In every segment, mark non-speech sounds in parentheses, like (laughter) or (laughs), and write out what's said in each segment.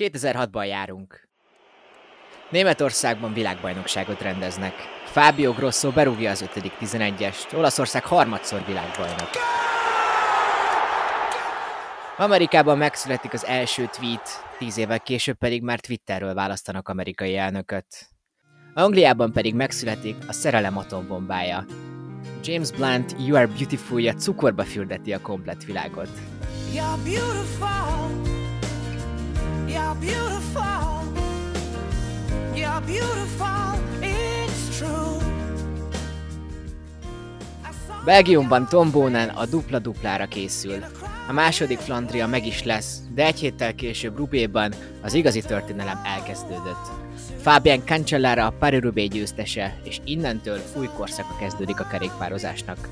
2006-ban járunk. Németországban világbajnokságot rendeznek. Fábio Grosso berúgja az 5.-11-est, Olaszország harmadszor világbajnok. Amerikában megszületik az első tweet, tíz évvel később pedig már Twitterről választanak amerikai elnököt. Angliában pedig megszületik a szerelem atombombája. James Blunt You Are Beautiful-ja cukorba fürdeti a komplet világot. You're beautiful. You're beautiful. Belgiumban Tom Bonen a dupla-duplára készül. A második Flandria meg is lesz, de egy héttel később Rubéban az igazi történelem elkezdődött. Fabian Cancellara a Paris győztese, és innentől új korszaka kezdődik a kerékpározásnak.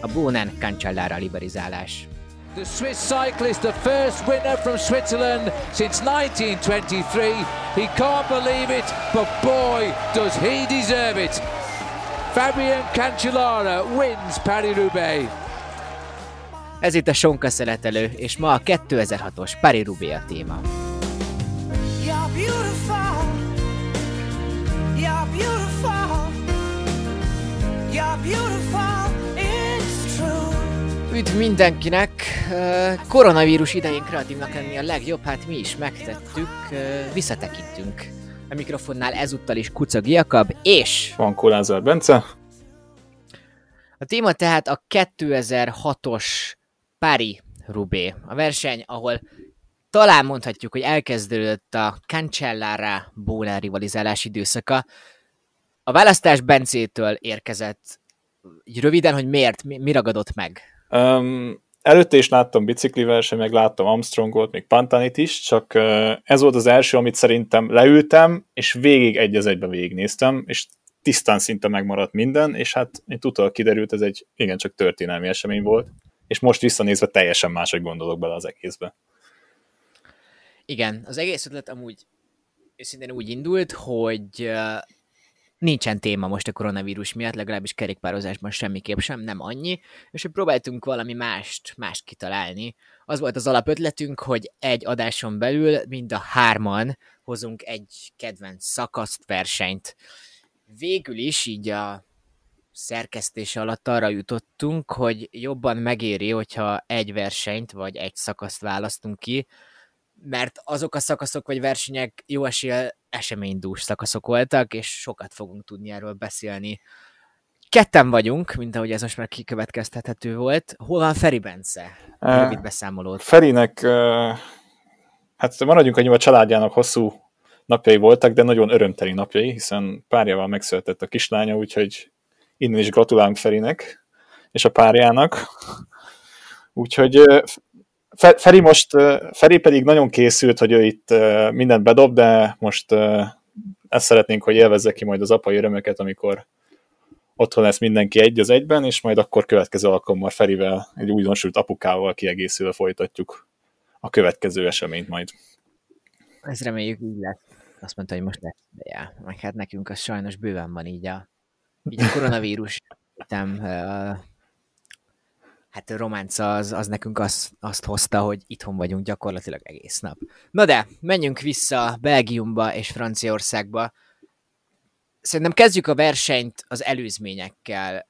A Bonen Cancellara liberizálás. The Swiss cyclist, the first winner from Switzerland since 1923. He can't believe it, but boy, does he deserve it. Fabian Cancellara wins Paris-Roubaix. Ez itt a Sonka szeletelő, és ma a 2006-os Paris-Roubaix a téma. Üdv mindenkinek! Koronavírus idején kreatívnak lenni a legjobb, hát mi is megtettük, visszatekintünk. A mikrofonnál ezúttal is Kucag Jakab, és... Van Kolázár Bence. A téma tehát a 2006-os Pári Rubé. A verseny, ahol talán mondhatjuk, hogy elkezdődött a Cancellara Bóla rivalizálás időszaka. A választás Bencétől érkezett. Röviden, hogy miért, mi, mi ragadott meg? Um, előtte is láttam bicikliverseny, meg láttam Armstrongot, még Pantanit is, csak ez volt az első, amit szerintem leültem, és végig egy az egybe végignéztem, és tisztán szinte megmaradt minden, és hát mint utal kiderült, ez egy igencsak történelmi esemény volt, és most visszanézve teljesen máshogy gondolok bele az egészbe. Igen, az egész ötlet amúgy őszintén úgy indult, hogy nincsen téma most a koronavírus miatt, legalábbis kerékpározásban semmiképp sem, nem annyi, és hogy próbáltunk valami mást, mást kitalálni. Az volt az alapötletünk, hogy egy adáson belül mind a hárman hozunk egy kedvenc szakaszt, versenyt. Végül is így a szerkesztése alatt arra jutottunk, hogy jobban megéri, hogyha egy versenyt vagy egy szakaszt választunk ki, mert azok a szakaszok vagy versenyek jó esélye eseménydús szakaszok voltak, és sokat fogunk tudni erről beszélni. Ketten vagyunk, mint ahogy ez most már kikövetkeztethető volt. Hol van Feri Bence? Rövid beszámolót. Ferinek, hát maradjunk annyi, a családjának hosszú napjai voltak, de nagyon örömteli napjai, hiszen párjával megszületett a kislánya, úgyhogy innen is gratulálunk Ferinek és a párjának. Úgyhogy Feri most, Feri pedig nagyon készült, hogy ő itt mindent bedob, de most ezt szeretnénk, hogy élvezze ki majd az apai örömöket, amikor otthon lesz mindenki egy az egyben, és majd akkor következő alkalommal Ferivel, egy újdonsült apukával kiegészülve folytatjuk a következő eseményt majd. Ez reméljük így lesz. Azt mondta, hogy most lesz ideje. Meg hát nekünk az sajnos bőven van így a, így a koronavírus hát a románca az, az nekünk az, azt hozta, hogy itthon vagyunk gyakorlatilag egész nap. Na de, menjünk vissza Belgiumba és Franciaországba. Szerintem kezdjük a versenyt az előzményekkel.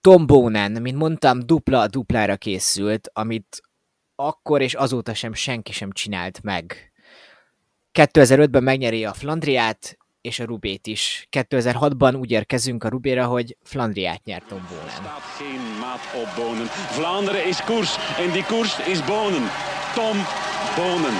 Tom Bonen, mint mondtam, dupla duplára készült, amit akkor és azóta sem senki sem csinált meg. 2005-ben megnyeri a Flandriát, és a Rubét is. 2006-ban úgy érkezünk a Rubéra, hogy Flandriát nyert Tom Bonen. Bonen. Vlaanderen is koers en die koers is Bonen. Tom Bonen.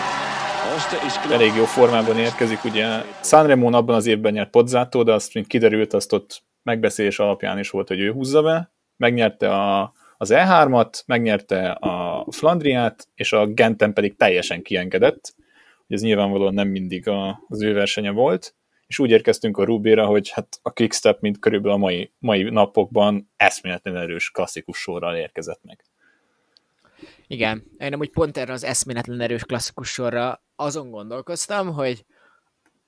Elég jó formában érkezik, ugye Sanremo abban az évben nyert Pozzátó, de azt, mint kiderült, azt ott megbeszélés alapján is volt, hogy ő húzza be. Megnyerte a, az E3-at, megnyerte a Flandriát, és a Genten pedig teljesen kiengedett. Ez nyilvánvalóan nem mindig a, az ő versenye volt és úgy érkeztünk a Rubira, hogy hát a Quickstep, mint körülbelül a mai, mai napokban eszméletlen erős klasszikus sorral érkezett meg. Igen, én amúgy pont erre az eszméletlen erős klasszikus sorra azon gondolkoztam, hogy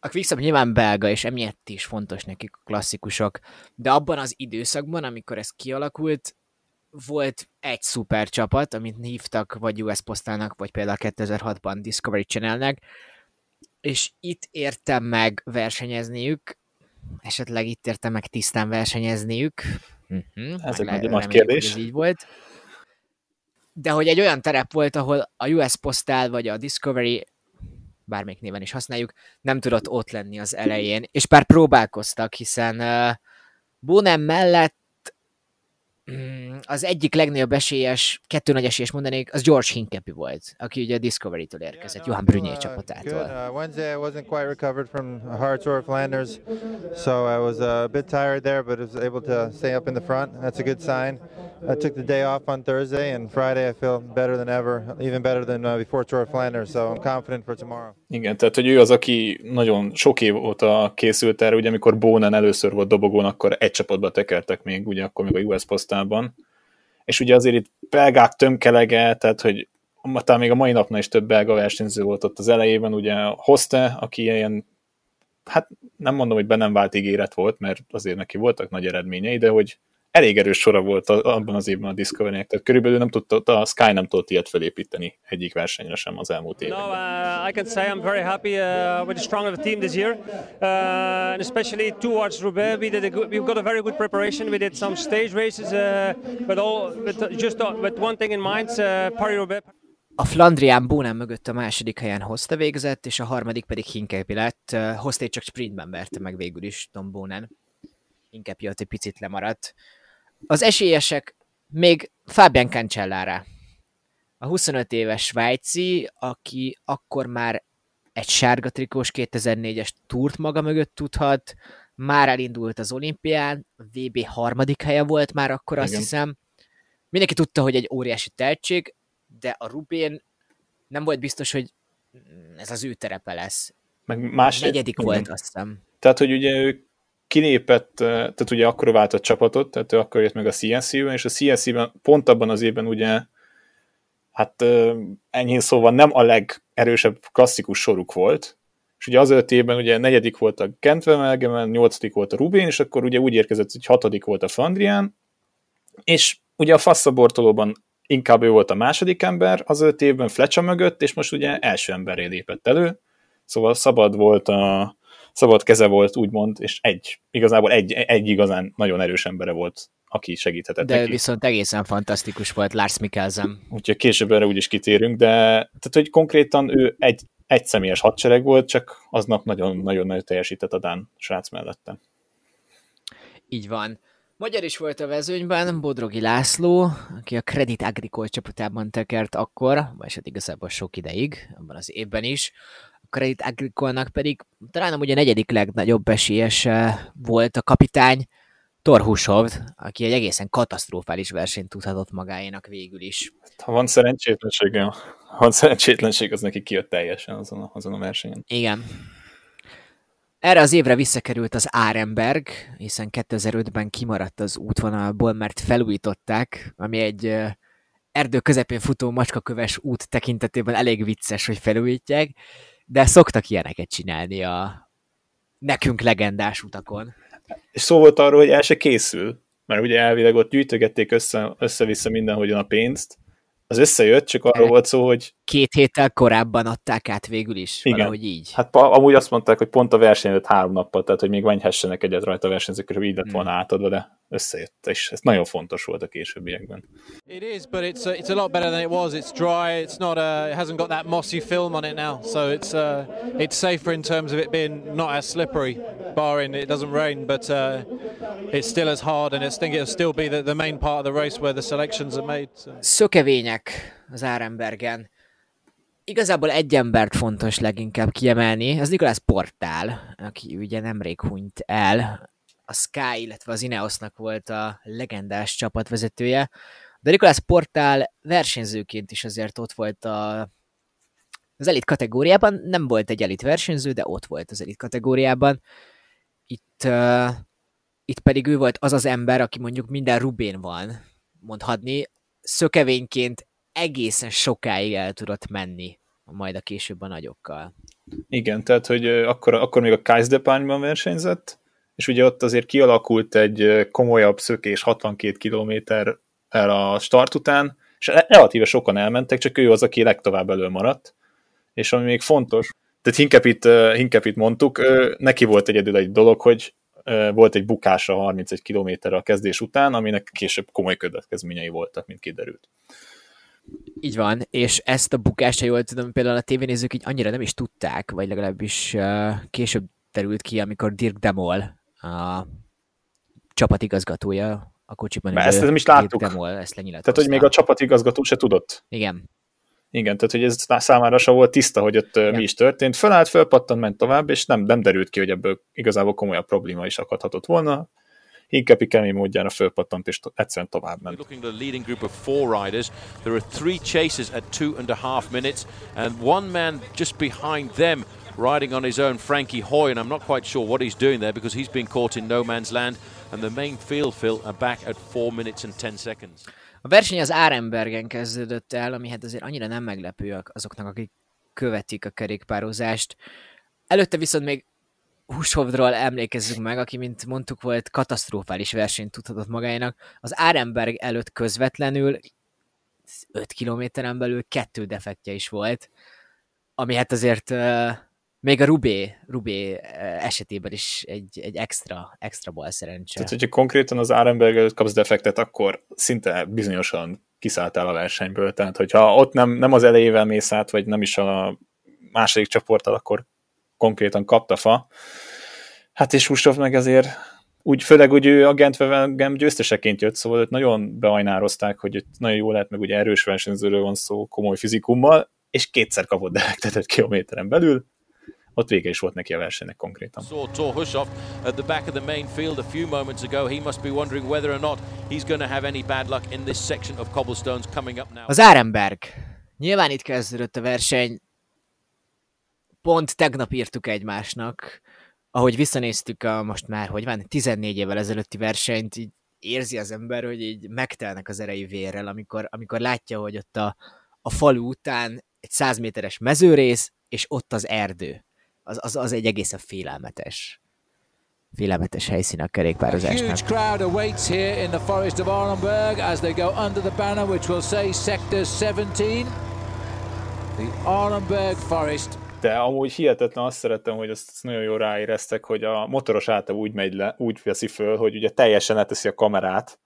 a Quickstep nyilván belga, és emiatt is fontos nekik a klasszikusok, de abban az időszakban, amikor ez kialakult, volt egy szuper csapat, amit hívtak vagy US Postalnak, vagy például 2006-ban Discovery Channelnek, és itt értem meg versenyezniük, esetleg itt értem meg tisztán versenyezniük. Uh-huh, ez egy nagy, nagy kérdés. Így volt. De hogy egy olyan terep volt, ahol a US Postal vagy a Discovery bármelyik néven is használjuk, nem tudott ott lenni az elején, és pár próbálkoztak, hiszen uh, Bonem mellett az egyik legnagyobb esélyes, kettő nagy esélyes mondanék, az George Hincapie volt, aki ugye a Discovery-től érkezett, Johan Brunier uh, csapatától. Uh, Wednesday I wasn't quite recovered from a hard tour of Flanders, so I was uh, a bit tired there, but I was able to stay up in the front. That's a good sign. I took the day off on Thursday, and Friday I feel better than ever, even better than uh, before Tour of Flanders, so I'm confident for tomorrow. Igen, tehát hogy ő az, aki nagyon sok év óta készült erre, ugye amikor Bownen először volt dobogón, akkor egy csapatba tekertek még, ugye akkor még a US Postában, és ugye azért itt belgák tömkelege, tehát hogy talán még a mai napnál is több belga versenyző volt ott az elejében, ugye Hoste, aki ilyen, hát nem mondom, hogy be nem vált ígéret volt, mert azért neki voltak nagy eredményei, de hogy elég erős sora volt abban az évben a Discovery-nek, tehát körülbelül nem tudta, a Sky nem tudott ilyet felépíteni egyik versenyre sem az elmúlt években. No, uh, I can say I'm very happy uh, with the strong of the team this year, uh, and especially towards Roubaix, we did a good, we've got a very good preparation. We did some stage races, uh, but all, but just uh, with one thing in mind, uh, Paris-Roubaix. A Flandrián Bónán mögött a második helyen Hoste végzett, és a harmadik pedig Hinkepi lett. Uh, Hoste csak sprintben verte meg végül is Tom Bónán. Hinkepi ott egy picit lemaradt. Az esélyesek még Fabian Cancellára. A 25 éves svájci, aki akkor már egy sárga trikós 2004-es túrt maga mögött tudhat, már elindult az olimpián, VB harmadik helye volt már akkor, azt Igen. hiszem. Mindenki tudta, hogy egy óriási tehetség, de a Rubén nem volt biztos, hogy ez az ő terepe lesz. Meg más... Negyedik volt, azt hiszem. Tehát, hogy ugye ők kilépett, tehát ugye akkor váltott csapatot, tehát ő akkor jött meg a CNC-ben, és a CNC-ben pont abban az évben ugye hát enyhén szóval nem a legerősebb klasszikus soruk volt, és ugye az öt évben ugye negyedik volt a Kentvemelgemen, nyolcadik volt a Rubén, és akkor ugye úgy érkezett, hogy hatodik volt a Flandrián, és ugye a Fasszabortolóban inkább ő volt a második ember az öt évben Fletcher mögött, és most ugye első emberré lépett elő, szóval szabad volt a, szabad keze volt, úgymond, és egy, igazából egy, egy igazán nagyon erős embere volt, aki segíthetett De neki. viszont egészen fantasztikus volt Lars Mikkelsen. Úgyhogy később erre úgyis kitérünk, de tehát, hogy konkrétan ő egy, egy személyes hadsereg volt, csak aznap nagyon-nagyon nagyon teljesített a Dán srác mellette. Így van. Magyar is volt a vezőnyben, Bodrogi László, aki a Credit Agricole csapatában tekert akkor, vagy hát igazából sok ideig, abban az évben is. Credit Agricole-nak pedig talán amúgy a negyedik legnagyobb esélyese volt a kapitány, Torhusov, aki egy egészen katasztrofális versenyt tudhatott magáénak végül is. Ha van szerencsétlenség, ha van szerencsétlenség, az neki kijött teljesen azon a, azon a versenyen. Igen. Erre az évre visszakerült az Árenberg, hiszen 2005-ben kimaradt az útvonalból, mert felújították, ami egy erdő közepén futó macskaköves út tekintetében elég vicces, hogy felújítják, de szoktak ilyeneket csinálni a nekünk legendás utakon. És szó volt arról, hogy el se készül, mert ugye elvileg ott gyűjtögették össze, össze-vissza mindenhogyan a pénzt, az összejött, csak arról volt szó, hogy... Két héttel korábban adták át végül is, Igen. valahogy így. Hát amúgy azt mondták, hogy pont a verseny előtt három nappal, tehát hogy még menhessenek egyet rajta a versenyzők, és így lett volna hmm. átadva, de összejött, és ez nagyon fontos volt a későbbiekben. It is, but it's a, it's a lot better than it was. It's dry. It's not a, it hasn't got that mossy film on it now, so it's uh, it's safer in terms of it being not as slippery, barring it doesn't rain. But uh, it's still as hard, and I think it'll still be the, the main part of the race where the selections are made. So. Szökevények az Árenbergen. Igazából egy embert fontos leginkább kiemelni, az Nikolás Portál, aki ugye nemrég hunyt el, a Sky, illetve az Ineosnak volt a legendás csapatvezetője, de Nikolás Portál versenyzőként is azért ott volt a, az elit kategóriában, nem volt egy elit versenyző, de ott volt az elit kategóriában. Itt, uh, itt pedig ő volt az az ember, aki mondjuk minden Rubén van, mondhatni, szökevényként egészen sokáig el tudott menni, majd a később a nagyokkal. Igen, tehát, hogy akkor, akkor még a Kaizdepányban versenyzett, és ugye ott azért kialakult egy komolyabb szökés 62 kilométer el a start után, és relatíve sokan elmentek, csak ő az, aki legtovább elő maradt. És ami még fontos, tehát Hinkepit, Hinkepit mondtuk, neki volt egyedül egy dolog, hogy volt egy bukása 31 kilométerre a kezdés után, aminek később komoly következményei voltak, mint kiderült. Így van, és ezt a bukást, jól tudom, például a tévénézők így annyira nem is tudták, vagy legalábbis később terült ki, amikor Dirk Demol, a csapatigazgatója a kocsiban. Ezt nem is láttuk. Demol, ezt Tehát, hogy még a csapatigazgató se tudott. Igen. Igen, tehát hogy ez számára se volt tiszta, hogy ott Igen. mi is történt. Fölállt, fölpattant, ment tovább, és nem, nem derült ki, hogy ebből igazából komolyabb probléma is akadhatott volna. Inkább kemény módjára fölpattant, és egyszerűen tovább ment. Looking at the leading group of four riders, there are three chasers at two and a half minutes, and one man just behind them riding on his own, Frankie Hoy, and I'm not quite sure what he's doing there because he's been caught in no man's land, and the main field fill are back at four minutes and ten seconds. A verseny az Árenbergen kezdődött el, ami hát azért annyira nem meglepő azoknak, akik követik a kerékpározást. Előtte viszont még Hushovdról emlékezzünk meg, aki, mint mondtuk, volt katasztrofális versenyt tudhatott magának. Az Árenberg előtt közvetlenül 5 kilométeren belül kettő defektje is volt, ami hát azért még a Rubé, Rubé esetében is egy, egy extra, extra bal szerencse. Tehát, hogyha konkrétan az Árenberg előtt kapsz defektet, akkor szinte bizonyosan kiszálltál a versenyből. Tehát, hogyha ott nem, nem az elejével mész át, vagy nem is a második csoporttal, akkor konkrétan kapta fa. Hát és Husov meg azért úgy, főleg úgy ő a Gentvevelgem győzteseként jött, szóval őt nagyon beajnározták, hogy itt nagyon jó lehet, meg ugye erős versenyzőről van szó, komoly fizikummal, és kétszer kapott defektet egy kilométeren belül, ott vége is volt neki a versenynek konkrétan. Saw Hushov at the back of the main field a few moments ago. He must be wondering whether or not he's going to have any bad luck in this section of cobblestones coming up now. Az Árenberg. Nyilván itt kezdődött a verseny. Pont tegnap írtuk egymásnak. Ahogy visszanéztük a most már, hogy van, 14 évvel ezelőtti versenyt, így érzi az ember, hogy így megtelnek az erei vérrel, amikor, amikor látja, hogy ott a, a falu után egy 100 méteres mezőrész, és ott az erdő az, az, az egy egészen félelmetes félelmetes helyszín a kerékpározásnak. A huge crowd awaits here in the forest of Arnberg as they go under the banner which will say Sector 17. The Arnberg Forest. De amúgy hihetetlen azt szeretem, hogy azt nagyon jól ráéreztek, hogy a motoros által úgy megy le, úgy veszi föl, hogy ugye teljesen leteszi a kamerát,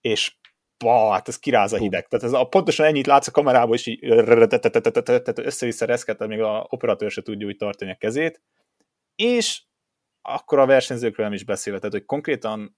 és bah, hát ez kiráz a hideg. Tehát ez a, pontosan ennyit látsz a kamerából, és így össze-vissza reszket, még a operatőr se tudja úgy tartani a kezét, és akkor a versenyzőkről nem is beszélve, tehát hogy konkrétan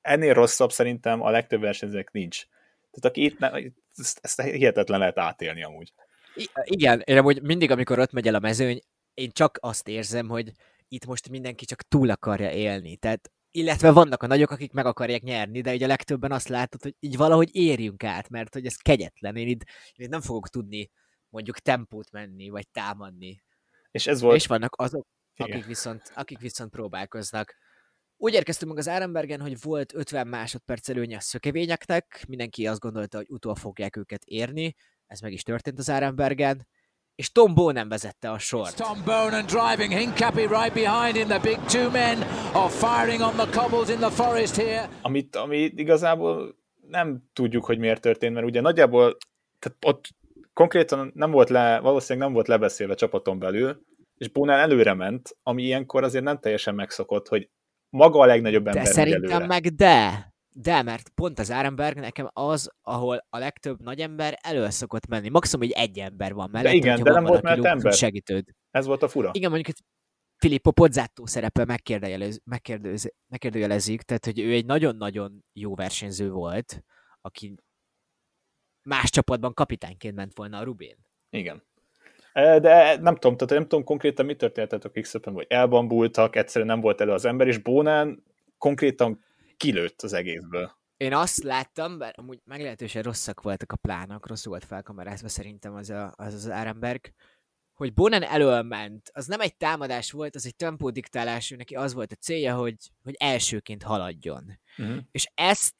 ennél rosszabb szerintem a legtöbb versenyzőnek nincs. Tehát aki itt, ne, ezt, ezt hihetetlen lehet átélni amúgy. I- igen, én amúgy mindig, amikor ott megy el a mezőny, én csak azt érzem, hogy itt most mindenki csak túl akarja élni. Tehát illetve vannak a nagyok, akik meg akarják nyerni, de ugye a legtöbben azt látod, hogy így valahogy érjünk át, mert hogy ez kegyetlen. Én itt, én itt nem fogok tudni mondjuk tempót menni, vagy támadni. És ez volt... És vannak azok, akik viszont, akik viszont próbálkoznak. Úgy érkeztünk meg az Árenbergen, hogy volt 50 másodperc előnye a szökevényeknek, mindenki azt gondolta, hogy utol fogják őket érni, ez meg is történt az Árenbergen, és Tom Bonen vezette a sort. Tom Bonen driving, Hincapie right behind in the big two men are firing on the cobbles in the forest here. Amit, ami igazából nem tudjuk, hogy miért történt, mert ugye nagyjából tehát ott konkrétan nem volt le, valószínűleg nem volt lebeszélve csapaton belül, és Bonen előre ment, ami ilyenkor azért nem teljesen megszokott, hogy maga a legnagyobb ember De szerintem előre. meg de. De, mert pont az Árenberg nekem az, ahol a legtöbb nagy ember elő szokott menni. Maximum, hogy egy ember van mellett. De igen, de nem volt mellett ember. Segítőd. Ez volt a fura. Igen, mondjuk Filippo Pozzato szerepe megkérdőjelez, megkérdőjelez, megkérdőjelezik, tehát hogy ő egy nagyon-nagyon jó versenyző volt, aki más csapatban kapitányként ment volna a Rubén. Igen. De nem tudom, tehát nem tudom konkrétan mi történt a quick vagy elbambultak, egyszerűen nem volt elő az ember, és Bónán konkrétan kilőtt az egészből. Én azt láttam, bár amúgy meglehetősen rosszak voltak a plánok, rosszul volt felkamerázva szerintem az a, az, az Árenberg, hogy Bonen elől ment. Az nem egy támadás volt, az egy tempódiktálás, neki az volt a célja, hogy, hogy elsőként haladjon. Uh-huh. És ezt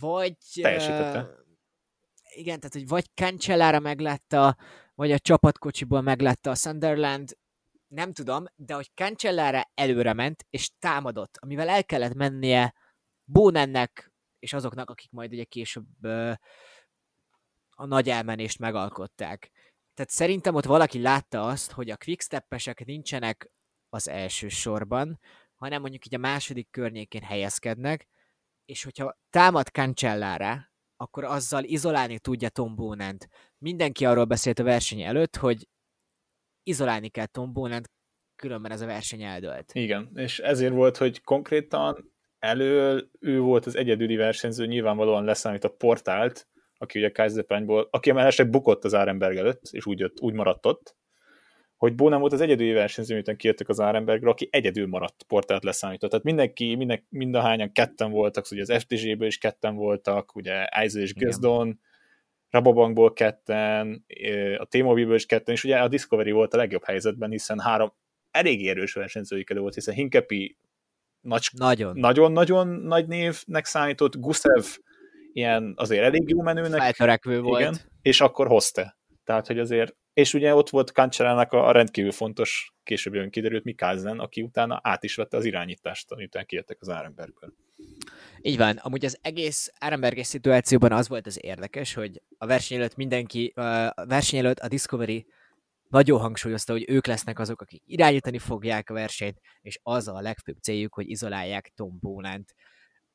vagy... Teljesítette. Uh, igen, tehát hogy vagy Cancellára meglátta, vagy a csapatkocsiból meglátta a Sunderland, nem tudom, de hogy Cancellára előre ment, és támadott, amivel el kellett mennie Bónennek, és azoknak, akik majd ugye később uh, a nagy elmenést megalkották. tehát szerintem ott valaki látta azt, hogy a quicksteppesek nincsenek az első sorban, hanem mondjuk így a második környékén helyezkednek, és hogyha támad Cancellára, akkor azzal izolálni tudja Tom Bónent. Mindenki arról beszélt a verseny előtt, hogy izolálni kell Tom Bónent, különben ez a verseny eldölt. Igen, és ezért volt, hogy konkrétan elől ő volt az egyedüli versenyző, nyilvánvalóan leszámít a portált, aki ugye Kaiserpányból, aki mellesleg bukott az Árenberg előtt, és úgy, jött, úgy maradt ott, hogy Bo nem volt az egyedüli versenyző, miután kijöttek az Árenbergről, aki egyedül maradt portált leszámított. Tehát mindenki, minden, mind a hányan ketten voltak, ugye az FTG-ből is ketten voltak, ugye Eisel és Gözdon, Rabobankból ketten, a T-Mobile-ből is ketten, és ugye a Discovery volt a legjobb helyzetben, hiszen három elég erős versenyzőik elő volt, hiszen Hinkepi nagyon-nagyon nagy névnek számított, Gusev ilyen azért elég jó menőnek. Feltörekvő volt. Igen, és akkor hozta. Tehát, hogy azért, és ugye ott volt Kancserának a rendkívül fontos, később jön kiderült Mikázen, aki utána át is vette az irányítást, amiután kijöttek az Árenbergből. Így van. Amúgy az egész Árenberges szituációban az volt az érdekes, hogy a verseny előtt mindenki, a verseny előtt a Discovery nagyon hangsúlyozta, hogy ők lesznek azok, akik irányítani fogják a versenyt, és az a legfőbb céljuk, hogy izolálják Tom Boland.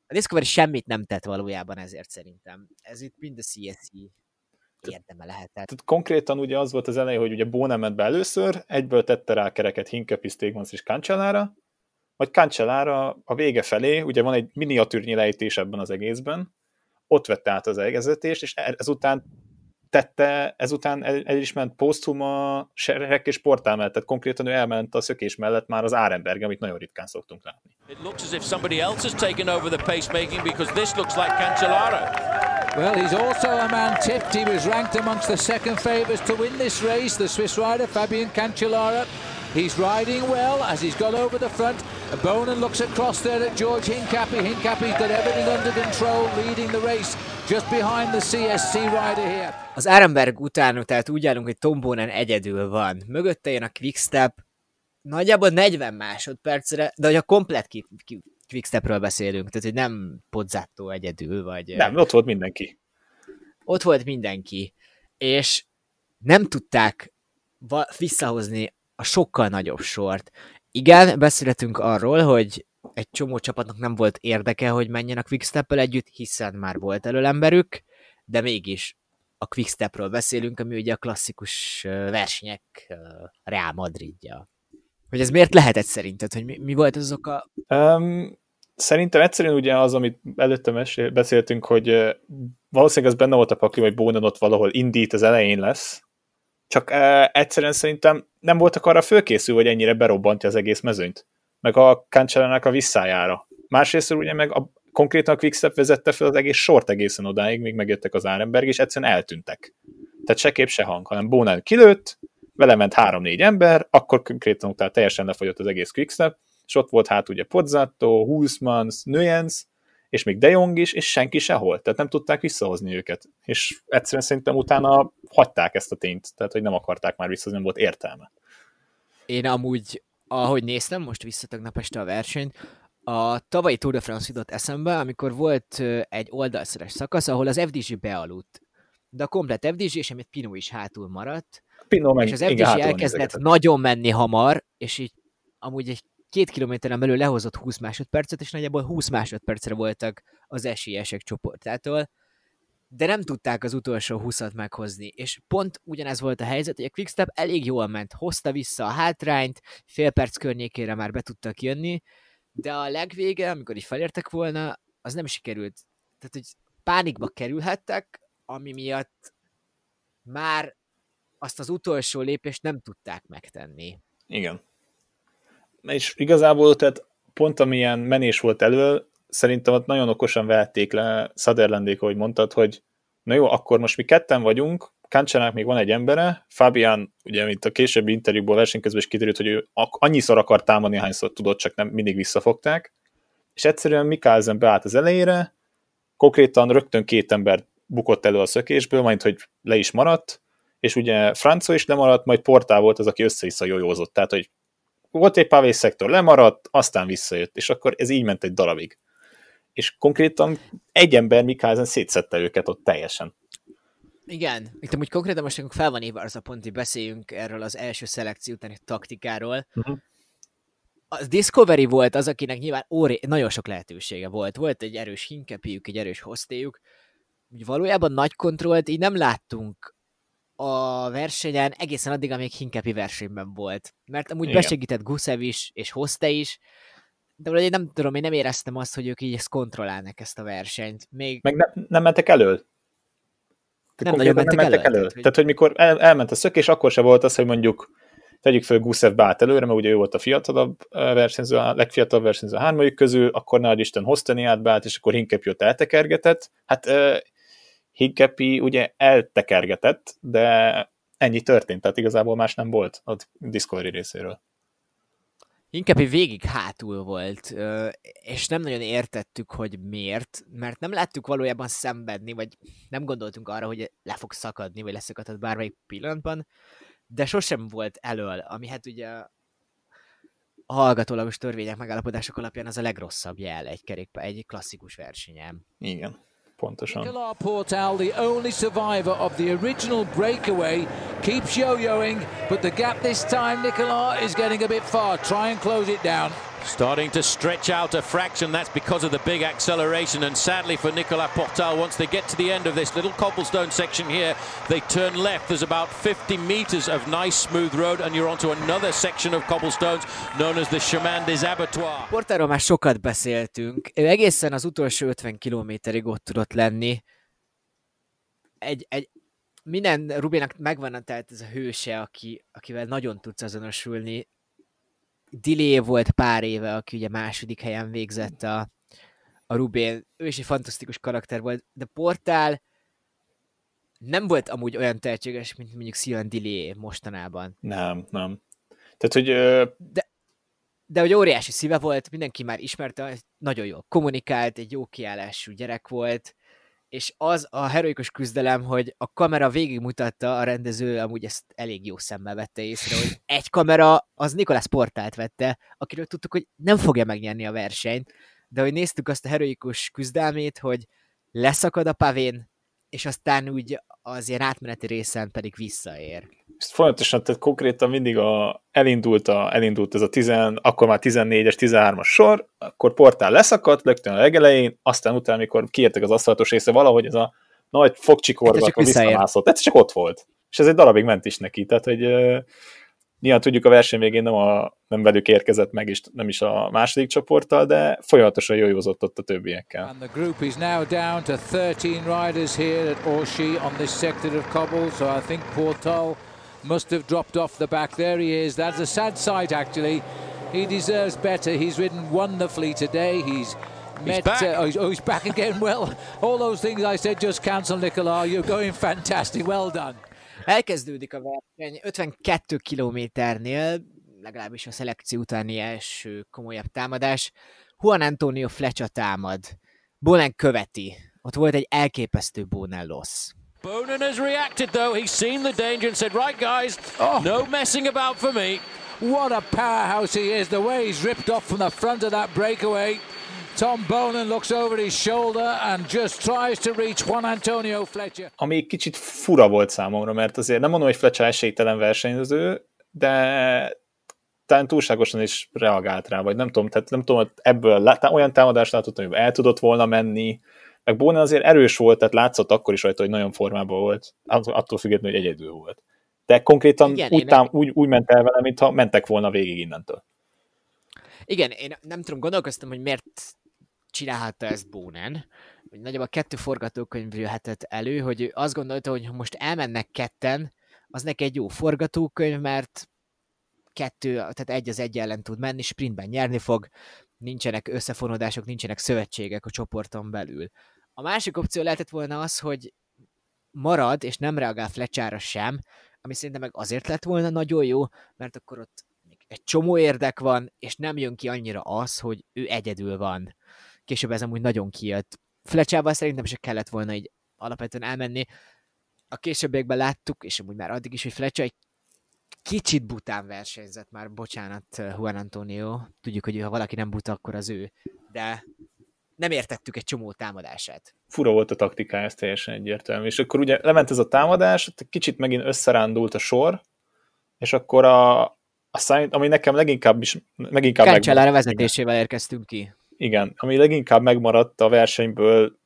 A Discovery semmit nem tett valójában ezért szerintem. Ez itt mind a CSC érdeme lehetett. Tehát konkrétan ugye az volt az elején, hogy ugye Bó nem ment be először, egyből tette rá kereket Hinkepi, Stegmans és Cancellára, vagy Cancellára a vége felé, ugye van egy miniatűrnyi lejtés ebben az egészben, ott vette át az egészítést, és ezután tette, ezután el, el is ment posztuma serek és portál mellett, tehát konkrétan ő elment a szökés mellett már az Árenberg, amit nagyon ritkán szoktunk látni. It looks as if somebody else has taken over the pacemaking because this looks like Cancellara. Well, he's also a man tipped. He was ranked amongst the second favourites to win this race, the Swiss rider Fabian Cancellara. He's riding well as he's got over the front. Bonan looks across there at George Hincapie. Hincapie's got everything under control, leading the race just behind the CSC rider here. Az Arenberg után, tehát úgy állunk, hogy Tom Bonan egyedül van. Mögötte jön a Quickstep, nagyjából 40 másodpercre, de hogy a komplet Quickstepről beszélünk, tehát hogy nem Pozzato egyedül, vagy... Nem, ott volt mindenki. Ott volt mindenki, és nem tudták visszahozni a sokkal nagyobb sort. Igen, beszélhetünk arról, hogy egy csomó csapatnak nem volt érdeke, hogy menjen a quickstep együtt, hiszen már volt előlemberük, de mégis a quickstepről beszélünk, ami ugye a klasszikus versenyek Real Madridja. Hogy ez miért lehetett szerinted? Hogy mi, mi volt az oka? Um, szerintem egyszerűen ugye az, amit előtte mesél, beszéltünk, hogy valószínűleg ez benne volt a pakli, hogy Bónan ott valahol indít az elején lesz, csak uh, egyszerűen szerintem nem voltak arra fölkészül, hogy ennyire berobbantja az egész mezőnyt, meg a Cancellának a visszájára. Másrészt ugye meg a, konkrétan a Quickstep vezette fel az egész sort egészen odáig, még megjöttek az Árenberg, és egyszerűen eltűntek. Tehát se kép, se hang, hanem Bónán kilőtt, vele ment három-négy ember, akkor konkrétan utána teljesen lefogyott az egész Quickstep, és ott volt hát ugye Pozzato, Hulsmans, Nuyens, és még De Jong is, és senki sehol, tehát nem tudták visszahozni őket. És egyszerűen szerintem utána hagyták ezt a tényt, tehát hogy nem akarták már visszahozni, nem volt értelme. Én amúgy, ahogy néztem most vissza tegnap este a versenyt, a tavalyi Tour de France jutott eszembe, amikor volt egy oldalszeres szakasz, ahol az FDG bealudt. De a komplet FDG, és amit Pino is hátul maradt. Pino meg, és az FDG igen, elkezdett nagyon menni hamar, és így amúgy egy két kilométeren belül lehozott 20 másodpercet, és nagyjából 20 másodpercre voltak az esélyesek csoportától, de nem tudták az utolsó 20-at meghozni, és pont ugyanez volt a helyzet, hogy a Quickstep elég jól ment, hozta vissza a hátrányt, fél perc környékére már be tudtak jönni, de a legvége, amikor így felértek volna, az nem sikerült. Tehát, hogy pánikba kerülhettek, ami miatt már azt az utolsó lépést nem tudták megtenni. Igen és igazából tehát pont amilyen menés volt elő, szerintem ott nagyon okosan vehették le Sutherlandék, ahogy mondtad, hogy na jó, akkor most mi ketten vagyunk, Kancsának még van egy embere, Fabian, ugye, mint a későbbi interjúból versenyközben is kiderült, hogy ő annyiszor akar támadni, hányszor tudott, csak nem mindig visszafogták, és egyszerűen Mikkelsen beállt az elejére, konkrétan rögtön két ember bukott elő a szökésből, majd hogy le is maradt, és ugye Franco is lemaradt, majd Portál volt az, aki össze-vissza jójózott, tehát hogy volt egy pavés szektor, lemaradt, aztán visszajött, és akkor ez így ment egy darabig. És konkrétan egy ember Mikkelsen szétszette őket ott teljesen. Igen, itt amúgy konkrétan most nekünk fel van írva az a pont, hogy beszéljünk erről az első szelekció utáni taktikáról. Uh-huh. A Discovery volt az, akinek nyilván óré, nagyon sok lehetősége volt. Volt egy erős hinkepiük, egy erős hostéjuk. Úgy valójában nagy kontrollt így nem láttunk a versenyen egészen addig, amíg Hinkepi versenyben volt. Mert amúgy Igen. besegített Gusev is, és Hoste is, de valahogy nem tudom, én nem éreztem azt, hogy ők így ezt kontrollálnak ezt a versenyt. Még... Meg ne, nem mentek elő. Nem nagyon mentek, nem mentek elő. elő. Tehát, hogy... Tehát, hogy mikor el, elment a szökés, akkor se volt az, hogy mondjuk tegyük fel Gusev bát előre, mert ugye ő volt a fiatalabb versenyző, a legfiatalabb versenyző a hármajuk közül, akkor nagy Isten Hosteni átbált, és akkor Hinkepi ott eltekergetett. Hát Hinkepi ugye eltekergetett, de ennyi történt, tehát igazából más nem volt a Discovery részéről. Inkább végig hátul volt, és nem nagyon értettük, hogy miért, mert nem láttuk valójában szenvedni, vagy nem gondoltunk arra, hogy le fog szakadni, vagy leszakadhat bármelyik pillanatban, de sosem volt elől, ami hát ugye a hallgatólagos törvények megállapodások alapján az a legrosszabb jel egy kerékpár, egy klasszikus versenyem. Igen. Pontosan. Nicolas Portal, the only survivor of the original breakaway, keeps yo-yoing, but the gap this time, Nicolas is getting a bit far. Try and close it down. Starting to stretch out a fraction, that's because of the big acceleration. And sadly for Nicolas Portal, once they get to the end of this little cobblestone section here, they turn left. There's about 50 metres of nice smooth road, and you're onto another section of cobblestones known as the Chemin des Abattoirs. Portáról már sokat beszéltünk. Ő egészen az utolsó 50 kilométerig ott tudott lenni. Egy, egy, minden Rubinak megvan tehát ez a hőse, aki, akivel nagyon tudsz azonosulni, Dilé volt pár éve, aki ugye második helyen végzett a, a Rubén. Ő is egy fantasztikus karakter volt, de Portál nem volt amúgy olyan tehetséges, mint mondjuk Sion Dilé mostanában. Nem, nem. Tehát, hogy... Ö... De, de hogy óriási szíve volt, mindenki már ismerte, nagyon jól kommunikált, egy jó kiállású gyerek volt, és az a heroikus küzdelem, hogy a kamera végigmutatta, a rendező amúgy ezt elég jó szemmel vette észre, hogy (laughs) egy kamera az Nikolász Portált vette, akiről tudtuk, hogy nem fogja megnyerni a versenyt, de hogy néztük azt a heroikus küzdelmét, hogy leszakad a pavén, és aztán úgy az ilyen átmeneti részen pedig visszaér. Folyamatosan, tehát konkrétan mindig a, elindult, a, elindult ez a 10, akkor már 14-es, 13-as sor, akkor portál leszakadt, lögtön a legelején, aztán utána, amikor kiértek az aszfaltos része, valahogy ez a nagy fogcsikorgatva visszamászott. Ez csak ott volt. És ez egy darabig ment is neki, tehát hogy Nyilván tudjuk, a verseny végén nem, a, nem velük érkezett meg, és nem is a második csoporttal, de folyamatosan jójózott ott a többiekkel. And the group is now down to 13 riders here at Orshi on this sector of cobble, so I think Portal must have dropped off the back. There he is. That's a sad sight, actually. He deserves better. He's ridden wonderfully today. He's met. He's back. Uh, oh, he's, oh, he's back again. (laughs) Well, all those things I said just cancel, Nicola. You're going fantastic. Well done. Elkezdődik a verseny 52 kilométernél, legalábbis a szelekció utáni első komolyabb támadás. Juan Antonio Flecsa támad. Bonen követi. Ott volt egy elképesztő Bonen loss. Bonen has reacted though. He's seen the danger and said, right guys, oh. no messing about for me. What a powerhouse he is. The way he's ripped off from the front of that breakaway. Tom Bonen looks over his shoulder and just tries to reach Juan Antonio Fletcher. Ami kicsit fura volt számomra, mert azért nem mondom, hogy Fletcher esélytelen versenyző, de talán túlságosan is reagált rá, vagy nem tudom, tehát nem tudom, ebből olyan támadást látott, hogy el tudott volna menni, meg Bonen azért erős volt, tehát látszott akkor is rajta, hogy nagyon formában volt, attól függetlenül, hogy egyedül volt. De konkrétan Igen, úgy, tám, úgy, úgy ment el vele, mintha mentek volna végig innentől. Igen, én nem tudom, gondolkoztam, hogy miért csinálhatta ezt Bónen, hogy nagyjából kettő forgatókönyv jöhetett elő, hogy ő azt gondolta, hogy ha most elmennek ketten, az neki egy jó forgatókönyv, mert kettő, tehát egy az egy ellen tud menni, sprintben nyerni fog, nincsenek összefonódások, nincsenek szövetségek a csoporton belül. A másik opció lehetett volna az, hogy marad, és nem reagál Fletchára sem, ami szerintem meg azért lett volna nagyon jó, mert akkor ott egy csomó érdek van, és nem jön ki annyira az, hogy ő egyedül van később ez amúgy nagyon kijött. Fletchával szerintem se kellett volna így alapvetően elmenni. A későbbiekben láttuk, és amúgy már addig is, hogy Fletcher egy kicsit bután versenyzett már, bocsánat, Juan Antonio. Tudjuk, hogy ha valaki nem buta, akkor az ő. De nem értettük egy csomó támadását. Fura volt a taktikája, ez teljesen egyértelmű. És akkor ugye lement ez a támadás, kicsit megint összerándult a sor, és akkor a, a szány, ami nekem leginkább is, leginkább Cancellara vezetésével érkeztünk ki. Igen, ami leginkább megmaradt a versenyből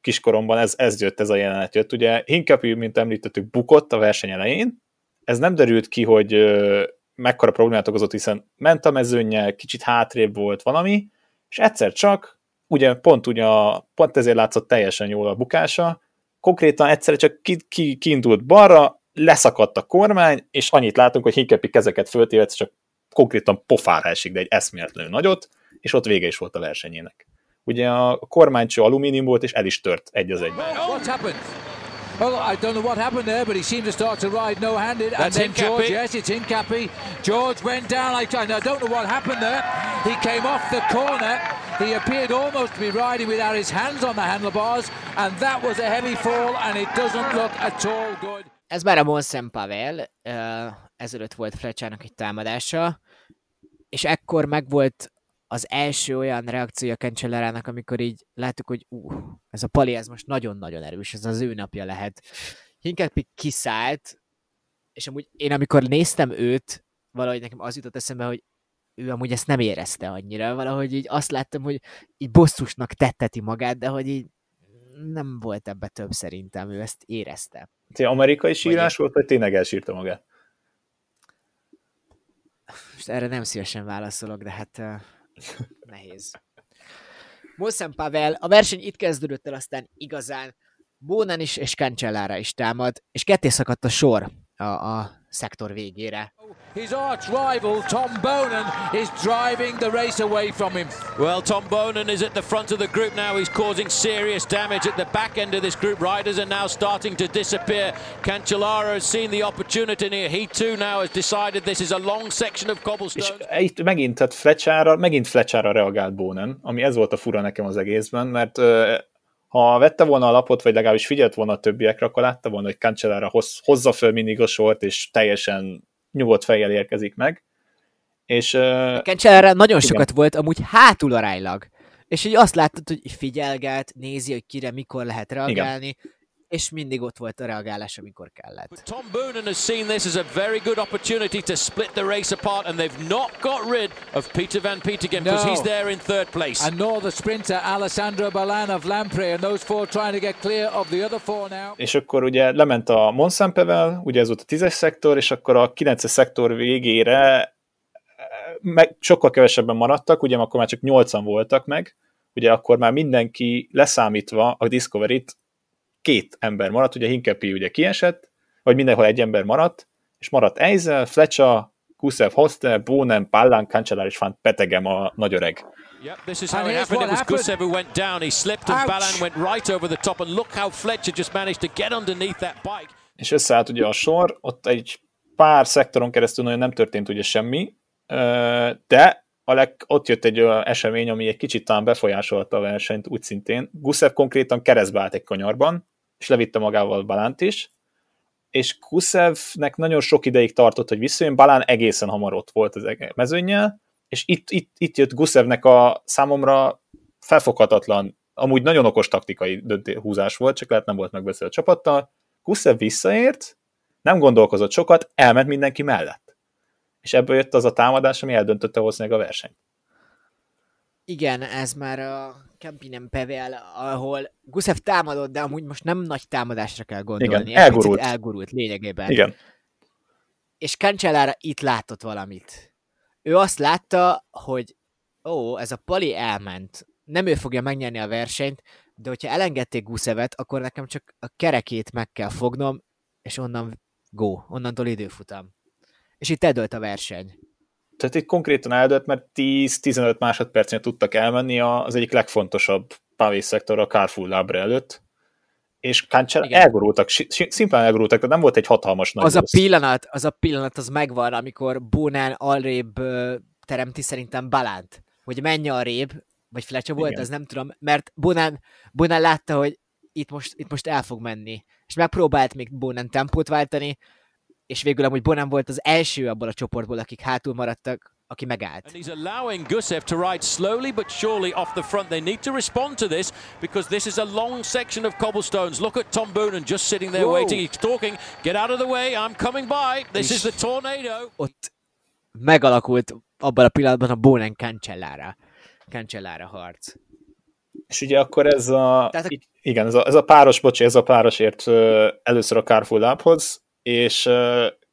kiskoromban, ez, ez jött, ez a jelenet jött. Ugye Hinkapű, mint említettük, bukott a verseny elején, ez nem derült ki, hogy mekkora problémát okozott, hiszen ment a mezőnyel, kicsit hátrébb volt valami, és egyszer csak, ugye pont, ugye, pont ezért látszott teljesen jól a bukása, konkrétan egyszer csak ki, ki, kiindult balra, leszakadt a kormány, és annyit látunk, hogy Hinkepi kezeket föltéve, csak konkrétan pofára esik, de egy eszméletlenül nagyot, és ott vége is volt a versenyének. Ugye a kormánycső alumínium volt, és el is tört egy az egyben. What's? Well, I don't know what happened there, but he seemed to start to ride no-handed. And That's then George, yes, it's in Cappy. George went down. I, I don't know what happened there. He came off the corner. He appeared almost to be riding without his hands on the handlebars, and that was a heavy fall, and it doesn't look at all good. Ez már a Monsen Pavel, uh, ezelőtt volt Fletchának egy támadása, és ekkor megvolt az első olyan reakciója Cancellarának, amikor így láttuk, hogy ú, ez a pali, ez most nagyon-nagyon erős, ez az ő napja lehet. Hinkapik kiszállt, és amúgy én amikor néztem őt, valahogy nekem az jutott eszembe, hogy ő amúgy ezt nem érezte annyira, valahogy így azt láttam, hogy így bosszusnak tetteti magát, de hogy így nem volt ebbe több szerintem, ő ezt érezte. Ez amerikai sírás volt, vagy tényleg elsírta magát? Most erre nem szívesen válaszolok, de hát nehéz. Molszem Pavel, a verseny itt kezdődött el aztán igazán. Bónan is és Cancellára is támad, és ketté szakadt a sor a, a szektor végére. His arch rival Tom Bonan is driving the race away from him. Well, Tom Bonan is at the front of the group now. He's causing serious damage at the back end of this group. Riders are now starting to disappear. Cancellara has seen the opportunity here. He too now has decided this is a long section of És cobblestone. itt megint, tehát Fletchára, megint Fletchára reagált Bownen, ami ez volt a fura nekem az egészben, mert ha vette volna a lapot, vagy legalábbis figyelt volna a többiekre, akkor látta volna, hogy Cancellara hoz, hozza föl mindig a sort, és teljesen nyugodt fejjel érkezik meg. És ö, Cancellára nagyon igen. sokat volt amúgy hátul aránylag. És így azt láttad, hogy figyelgelt, nézi, hogy kire mikor lehet reagálni, és mindig ott volt a reagálás, amikor kellett. Tom Boonen has seen this as a very good opportunity to split the race apart, and they've not got rid of Peter Van Petegem because No. he's there in third place. And nor the sprinter Alessandro Balan of Lampre, and those four trying to get clear of the other four now. és akkor ugye lement a Monsampevel, ugye ez volt a tízes szektor, és akkor a kilences szektor végére eh, meg, sokkal kevesebben maradtak, ugye akkor már csak nyolcan voltak meg, ugye akkor már mindenki leszámítva a Discovery-t két ember maradt, ugye Hinkepi ugye kiesett, vagy mindenhol egy ember maradt, és maradt Eizel, Fletcher, Kusev, Hoster, Bónen, Pallán, Cancellar és Van Petegem a nagy öreg. Yep, this is And how it here's happened. It was happened. Gusev who went down. He slipped, and Ouch. Balan went right over the top. And look how Fletcher just managed to get underneath that bike. és összeállt ugye a sor, ott egy pár szektoron keresztül nagyon nem történt ugye semmi, de a leg, ott jött egy olyan esemény, ami egy kicsit talán befolyásolta a versenyt úgy szintén. Gusev konkrétan keresztbe állt egy kanyarban, és levitte magával Balánt is, és Gusevnek nagyon sok ideig tartott, hogy visszajön, Balán egészen hamar ott volt az mezőnnyel, és itt, itt, itt jött Gusevnek a számomra felfoghatatlan, amúgy nagyon okos taktikai dönté- húzás volt, csak lehet nem volt megbeszélve a csapattal, Gusev visszaért, nem gondolkozott sokat, elment mindenki mellett. És ebből jött az a támadás, ami eldöntötte valószínűleg a versenyt. Igen, ez már a Campinem Pevel, ahol Gusev támadott, de amúgy most nem nagy támadásra kell gondolni. Igen, elgurult. elgurult lényegében. Igen. És Cancellára itt látott valamit. Ő azt látta, hogy ó, ez a pali elment. Nem ő fogja megnyerni a versenyt, de hogyha elengedték Gusevet, akkor nekem csak a kerekét meg kell fognom, és onnan go, onnantól időfutam. És itt eldőlt a verseny. Tehát itt konkrétan eldőlt, mert 10-15 másodpercnél tudtak elmenni az egyik legfontosabb pavés szektor a Carrefour Labre előtt, és Igen. elgurultak, szimplán elgurultak, tehát nem volt egy hatalmas nagy az a rossz. pillanat, az a pillanat az megvan, amikor Bónán alrébb teremti szerintem Balánt, hogy menj arrébb, vagy Fletcher volt, az nem tudom, mert Bónán, Bónán látta, hogy itt most, itt most el fog menni, és megpróbált még Bónán tempót váltani, és végül amúgy Bonán volt az első abból a csoportból, akik hátul maradtak, aki megállt. And he's allowing Gusev to ride slowly but surely off the front. They need to respond to this because this is a long section of cobblestones. Look at Tom Boonen just sitting there Whoa. waiting. He's talking. Get out of the way. I'm coming by. This is the tornado. Ott megalakult abban a pillanatban a Bonen Cancellára. Cancellára harc. És ugye akkor ez a, Tehát a- igen, ez a, ez a páros, bocsi, ez a páros ért ö, először a Carrefour lábhoz, és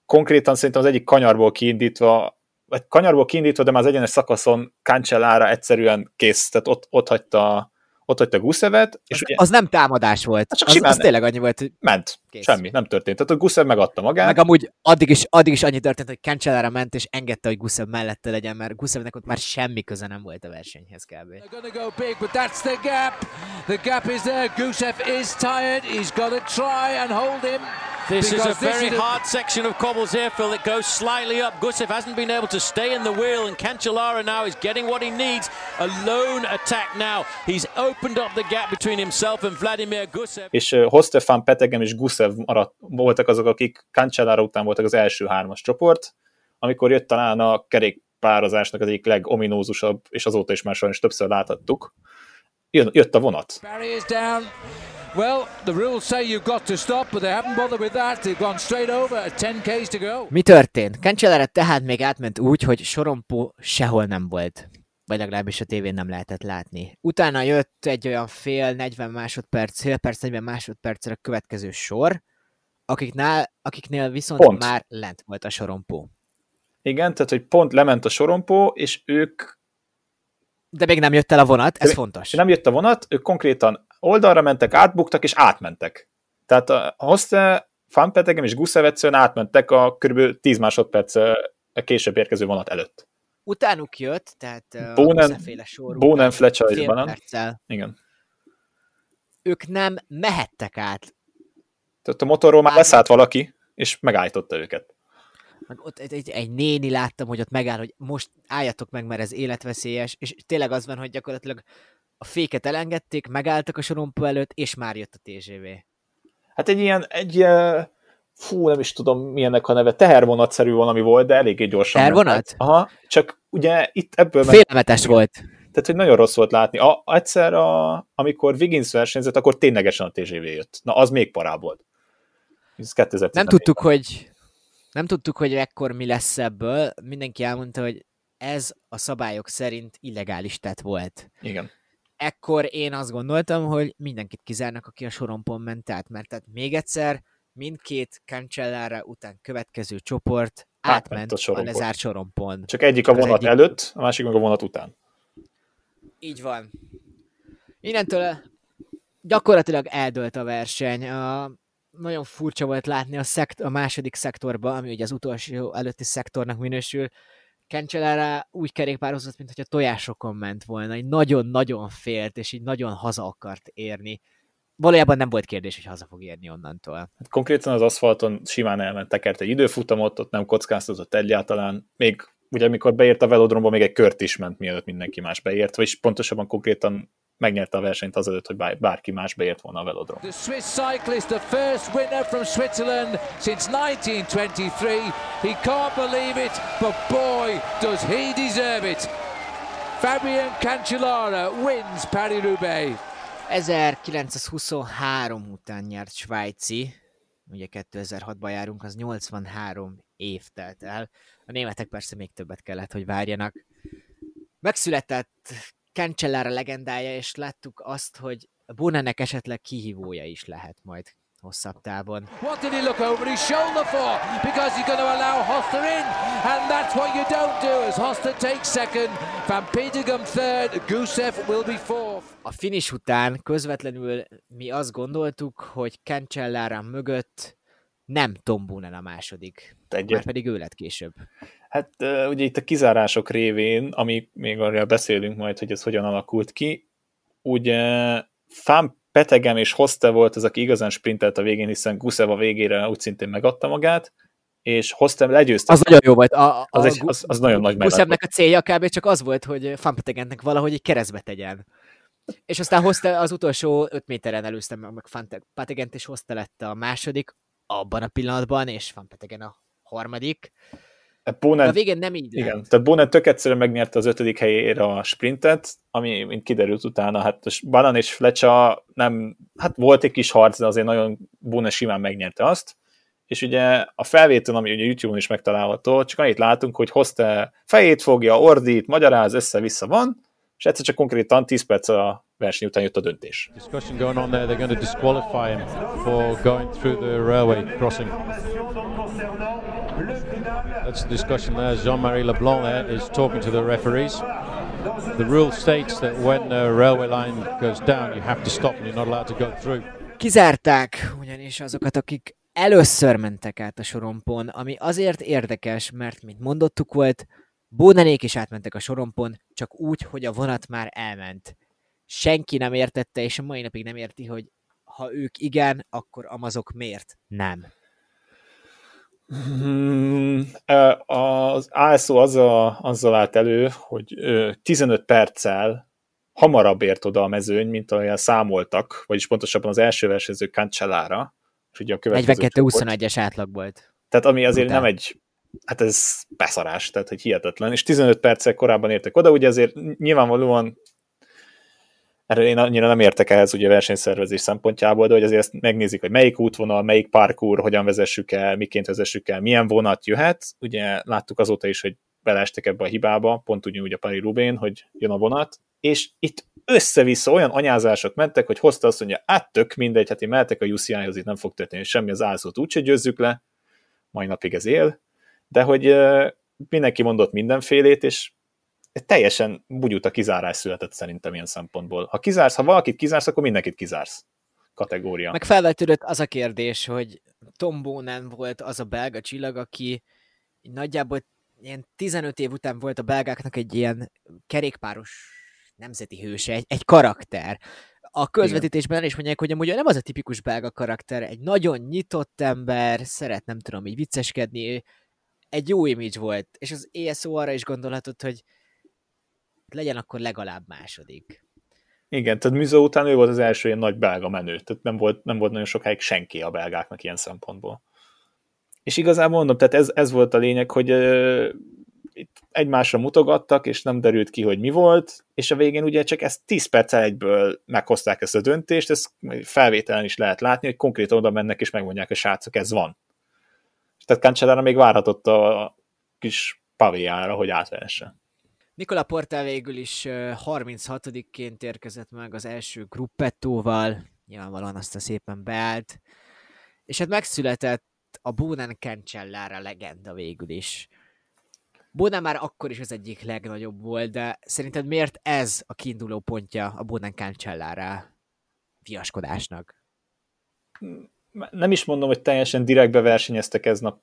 konkrétan szerintem az egyik kanyarból kiindítva, vagy kanyarból kiindítva, de már az egyenes szakaszon Cancellára egyszerűen kész, tehát ott, ott hagyta, ott hagyta Guszevet, és Az, ugye az nem támadás volt. Hát csak az, simán az tényleg annyi volt, hogy ment, kész. semmi, nem történt. Tehát a Gusev megadta magát, meg amúgy addig is, addig is annyi történt, hogy Cancellára ment, és engedte, hogy Gusev mellette legyen, mert Gusevnek ott már semmi köze nem volt a versenyhez kb. Go The gap is is. This is a Because this very is a- hard section of cobbles here, Phil. It goes slightly up. Gusev hasn't been able to stay in the wheel, and Cancellara now is getting what he needs. A lone attack now. He's opened up the gap between himself and Vladimir Gusev. és ö, Hostefan, Petegem és Gusev maradt, voltak azok, akik Cancellára után voltak az első hármas csoport, amikor jött talán a kerékpározásnak az egyik legominózusabb, és azóta is már sajnos többször láthattuk, jön, jött a vonat. Barriers down. Well, the rules say you've got to stop, but they haven't bothered with that. They've gone straight over at 10 k's to go. Mi történt? Cancellára tehát még átment úgy, hogy sorompó sehol nem volt. Vagy legalábbis a tévén nem lehetett látni. Utána jött egy olyan fél 40 másodperc, fél perc, 40 másodpercre a következő sor, akiknál, akiknél viszont Pont. már lent volt a sorompó. Igen, tehát hogy pont lement a sorompó, és ők De még nem jött el a vonat, ez De- fontos. nem jött a vonat, ők konkrétan oldalra mentek, átbuktak, és átmentek. Tehát a Hoste, Fanpetegem és Gusev egyszerűen átmentek a kb. 10 másodperc később érkező vonat előtt. Utánuk jött, tehát Bonen- Gusev-féle sor Bonen, Fletcher és Banan. Igen. Ők nem mehettek át. Tehát a motorról már leszállt valaki, és megállította őket. Meg ott egy, egy, egy néni láttam, hogy ott megáll, hogy most álljatok meg, mert ez életveszélyes, és tényleg az van, hogy gyakorlatilag a féket elengedték, megálltak a sorompó előtt, és már jött a TGV. Hát egy ilyen, egy ilyen, fú, nem is tudom milyennek a neve, tehervonatszerű valami volt, de eléggé gyorsan. ment. Tehervonat? Aha, csak ugye itt ebből ment, Félelmetes volt. tehát hogy nagyon rossz volt látni. A, egyszer, a, amikor Wiggins versenyzett, akkor ténylegesen a TGV jött. Na, az még parább volt. Ez 2014 Nem tudtuk, hogy nem tudtuk, hogy ekkor mi lesz ebből. Mindenki elmondta, hogy ez a szabályok szerint illegális tett volt. Igen. Ekkor én azt gondoltam, hogy mindenkit kizárnak, aki a sorompon ment át, mert tehát még egyszer mindkét Cancellára után következő csoport Átment átment a a, sorompon. lezárt sorompon. Csak egyik a vonat egyik- előtt, a másik meg a vonat után. Így van. Innentől gyakorlatilag eldőlt a verseny. A, nagyon furcsa volt látni a, szekt, a második szektorba, ami ugye az utolsó előtti szektornak minősül. Cancellara úgy kerékpározott, mint hogy a tojásokon ment volna. Így nagyon-nagyon félt, és így nagyon haza akart érni. Valójában nem volt kérdés, hogy haza fog érni onnantól. Hát konkrétan az aszfalton simán elment, tekert egy időfutamot, ott nem kockáztatott egyáltalán. Még ugye amikor beért a velodromba, még egy kört is ment, mielőtt mindenki más beért, vagyis pontosabban konkrétan megnyerte a versenyt azelőtt, hogy bár- bárki más beért volna a velodromba. The Swiss cyclist, the first winner from Switzerland since 1923. He can't believe it, but boy, does he deserve it. Fabian Cancellara wins Paris-Roubaix. 1923 után nyert svájci, ugye 2006-ban járunk, az 83 év telt el. A németek persze még többet kellett, hogy várjanak. Megszületett Cancellara legendája, és láttuk azt, hogy Bonennek esetleg kihívója is lehet majd hosszabb távon. What did he look over his shoulder for? Because he's going to allow Hoster in, and that's what you don't do. As Hoster takes second, Van Petegem third, Gusev will be fourth. A finish után közvetlenül mi azt gondoltuk, hogy Cancellara mögött nem Tom Boonen a második. Egy, Már pedig ő lett később. Hát ugye itt a kizárások révén, ami még arra beszélünk majd, hogy ez hogyan alakult ki, ugye Fám Petegem és Hoste volt az, aki igazán sprintelt a végén, hiszen Gusev a végére úgy szintén megadta magát, és Hoste legyőzte. Az nagyon jó volt. A, a, az, a egy, az, az nagyon nagy Gusevnek meglep. a célja kb. csak az volt, hogy Fanpetegentnek valahogy egy keresztbe tegyen. És aztán hozta az utolsó 5 méteren előztem meg, meg Fanpetegent, és hozta lett a második abban a pillanatban, és Fanpetegen a harmadik. Bonen, a végén nem így Igen, lett. tehát Bonen tök egyszerűen megnyerte az ötödik helyére a sprintet, ami, mint kiderült utána, hát Banan és Fletcha nem, hát volt egy kis harc, de azért nagyon Bonen simán megnyerte azt, és ugye a felvétel, ami ugye YouTube-on is megtalálható, csak annyit látunk, hogy hozta fejét fogja, ordít, magyaráz, össze-vissza van, és egyszer csak konkrétan 10 perc a verseny után jött a döntés. Discussion going on there, they're going to disqualify him for going through the railway crossing. That's the discussion there. Jean-Marie Leblanc there is talking to the referees. The rule states that when the railway line goes down, you have to stop and you're not allowed to go through. Kizárták ugyanis azokat, akik először mentek át a sorompon, ami azért érdekes, mert, mint mondottuk volt, Bódenék is átmentek a sorompon, csak úgy, hogy a vonat már elment. Senki nem értette, és a mai napig nem érti, hogy ha ők igen, akkor amazok miért nem. Hmm, az ASO azzal, azzal állt elő, hogy 15 perccel hamarabb ért oda a mezőny, mint olyan számoltak, vagyis pontosabban az első versenyző Cancellára, és ugye a 42-21-es átlag volt. Tehát ami azért Után. nem egy, hát ez beszarás, tehát hogy hihetetlen, és 15 perccel korábban értek oda, ugye azért nyilvánvalóan erre én annyira nem értek ehhez ugye versenyszervezés szempontjából, de hogy azért ezt megnézik, hogy melyik útvonal, melyik parkour, hogyan vezessük el, miként vezessük el, milyen vonat jöhet. Ugye láttuk azóta is, hogy beleestek ebbe a hibába, pont ugyanúgy a Paris Rubén, hogy jön a vonat, és itt össze-vissza olyan anyázások mentek, hogy hozta azt mondja, hát tök mindegy, hát én mehetek a UCI-hoz, itt nem fog történni semmi, az ászót úgyse győzzük le, mai napig ez él, de hogy mindenki mondott mindenfélét, és teljesen bugyuta kizárás született szerintem ilyen szempontból. Ha kizársz, ha valakit kizársz, akkor mindenkit kizársz kategória. Meg felvetődött az a kérdés, hogy Tom Bonen volt az a belga csillag, aki nagyjából ilyen 15 év után volt a belgáknak egy ilyen kerékpáros nemzeti hőse, egy, egy karakter. A közvetítésben el is mondják, hogy amúgy nem az a tipikus belga karakter, egy nagyon nyitott ember, szeret nem tudom így vicceskedni, egy jó image volt, és az ESO arra is gondolhatott, hogy legyen akkor legalább második. Igen, tehát Müzo után ő volt az első ilyen nagy belga menő, tehát nem volt, nem volt nagyon sokáig senki a belgáknak ilyen szempontból. És igazából mondom, tehát ez, ez volt a lényeg, hogy uh, itt egymásra mutogattak, és nem derült ki, hogy mi volt, és a végén ugye csak ezt 10 perc egyből meghozták ezt a döntést, ezt felvételen is lehet látni, hogy konkrétan oda mennek, és megmondják a srácok, ez van. Tehát Cancellara még várhatott a kis pavéjára, hogy átveresse. Nikola Portál végül is 36-ként érkezett meg az első gruppettóval, nyilvánvalóan azt a szépen beállt, és hát megszületett a Bonan Cancellara legenda végül is. Bonan már akkor is az egyik legnagyobb volt, de szerinted miért ez a kiinduló pontja a Bonan Cancellara viaskodásnak? Nem is mondom, hogy teljesen direktbe versenyeztek ez nap,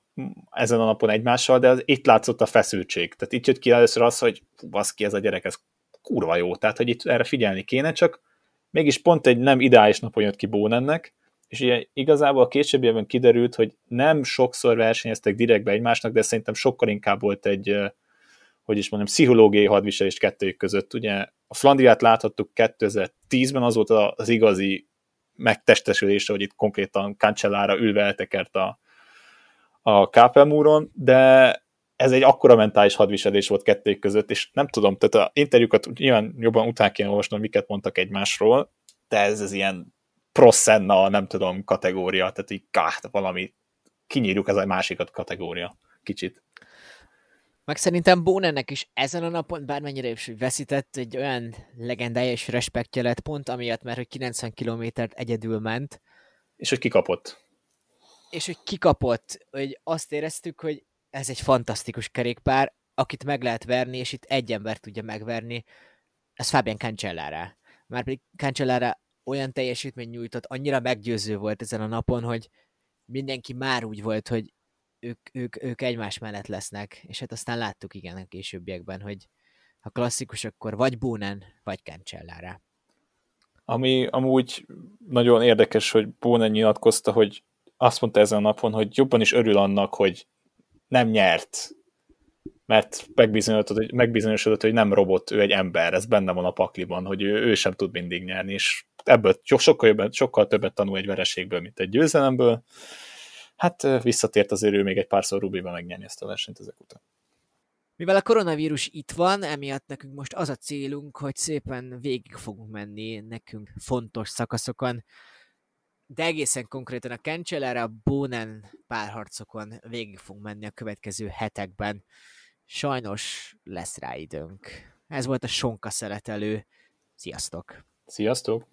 ezen a napon egymással, de az, itt látszott a feszültség. Tehát itt jött ki először az, hogy baszki, ez a gyerek, ez kurva jó. Tehát, hogy itt erre figyelni kéne, csak mégis pont egy nem ideális napon jött ki Bónennek, és ugye igazából a későbbiekben kiderült, hogy nem sokszor versenyeztek direktbe egymásnak, de szerintem sokkal inkább volt egy, hogy is mondjam, pszichológiai hadviselés kettőjük között. Ugye a Flandriát láthattuk 2010-ben, az volt az igazi megtestesülése, hogy itt konkrétan Cancellára ülve eltekert a, a Kápelmúron, de ez egy akkora mentális hadviselés volt kettők között, és nem tudom, tehát a interjúkat nyilván jobban után kéne olvasnom, miket mondtak egymásról, de ez az ilyen proszenna, nem tudom, kategória, tehát így káht, valami, kinyírjuk ez a másikat kategória kicsit. Meg szerintem Bónennek is ezen a napon, bármennyire is veszített, egy olyan legendája és respektje lett pont amiatt, mert hogy 90 kilométert egyedül ment. És hogy kikapott. És hogy kikapott, hogy azt éreztük, hogy ez egy fantasztikus kerékpár, akit meg lehet verni, és itt egy ember tudja megverni, ez Fabian Cancellara. Már pedig Cancellara olyan teljesítmény nyújtott, annyira meggyőző volt ezen a napon, hogy mindenki már úgy volt, hogy ők, ők, ők egymás mellett lesznek, és hát aztán láttuk igen a későbbiekben, hogy ha klasszikus, akkor vagy Bónen, vagy Cancellára. Ami amúgy nagyon érdekes, hogy Bónen nyilatkozta, hogy azt mondta ezen a napon, hogy jobban is örül annak, hogy nem nyert, mert megbizonyosodott, hogy, megbizonyosodott, hogy nem robot, ő egy ember, ez benne van a pakliban, hogy ő, ő sem tud mindig nyerni, és ebből sokkal, sokkal többet tanul egy vereségből, mint egy győzelemből, hát visszatért azért ő még egy párszor Rubiba megnyerni ezt a versenyt ezek után. Mivel a koronavírus itt van, emiatt nekünk most az a célunk, hogy szépen végig fogunk menni nekünk fontos szakaszokon, de egészen konkrétan a Cancellara, a Bonen párharcokon végig fogunk menni a következő hetekben. Sajnos lesz rá időnk. Ez volt a Sonka szeretelő. Sziasztok! Sziasztok!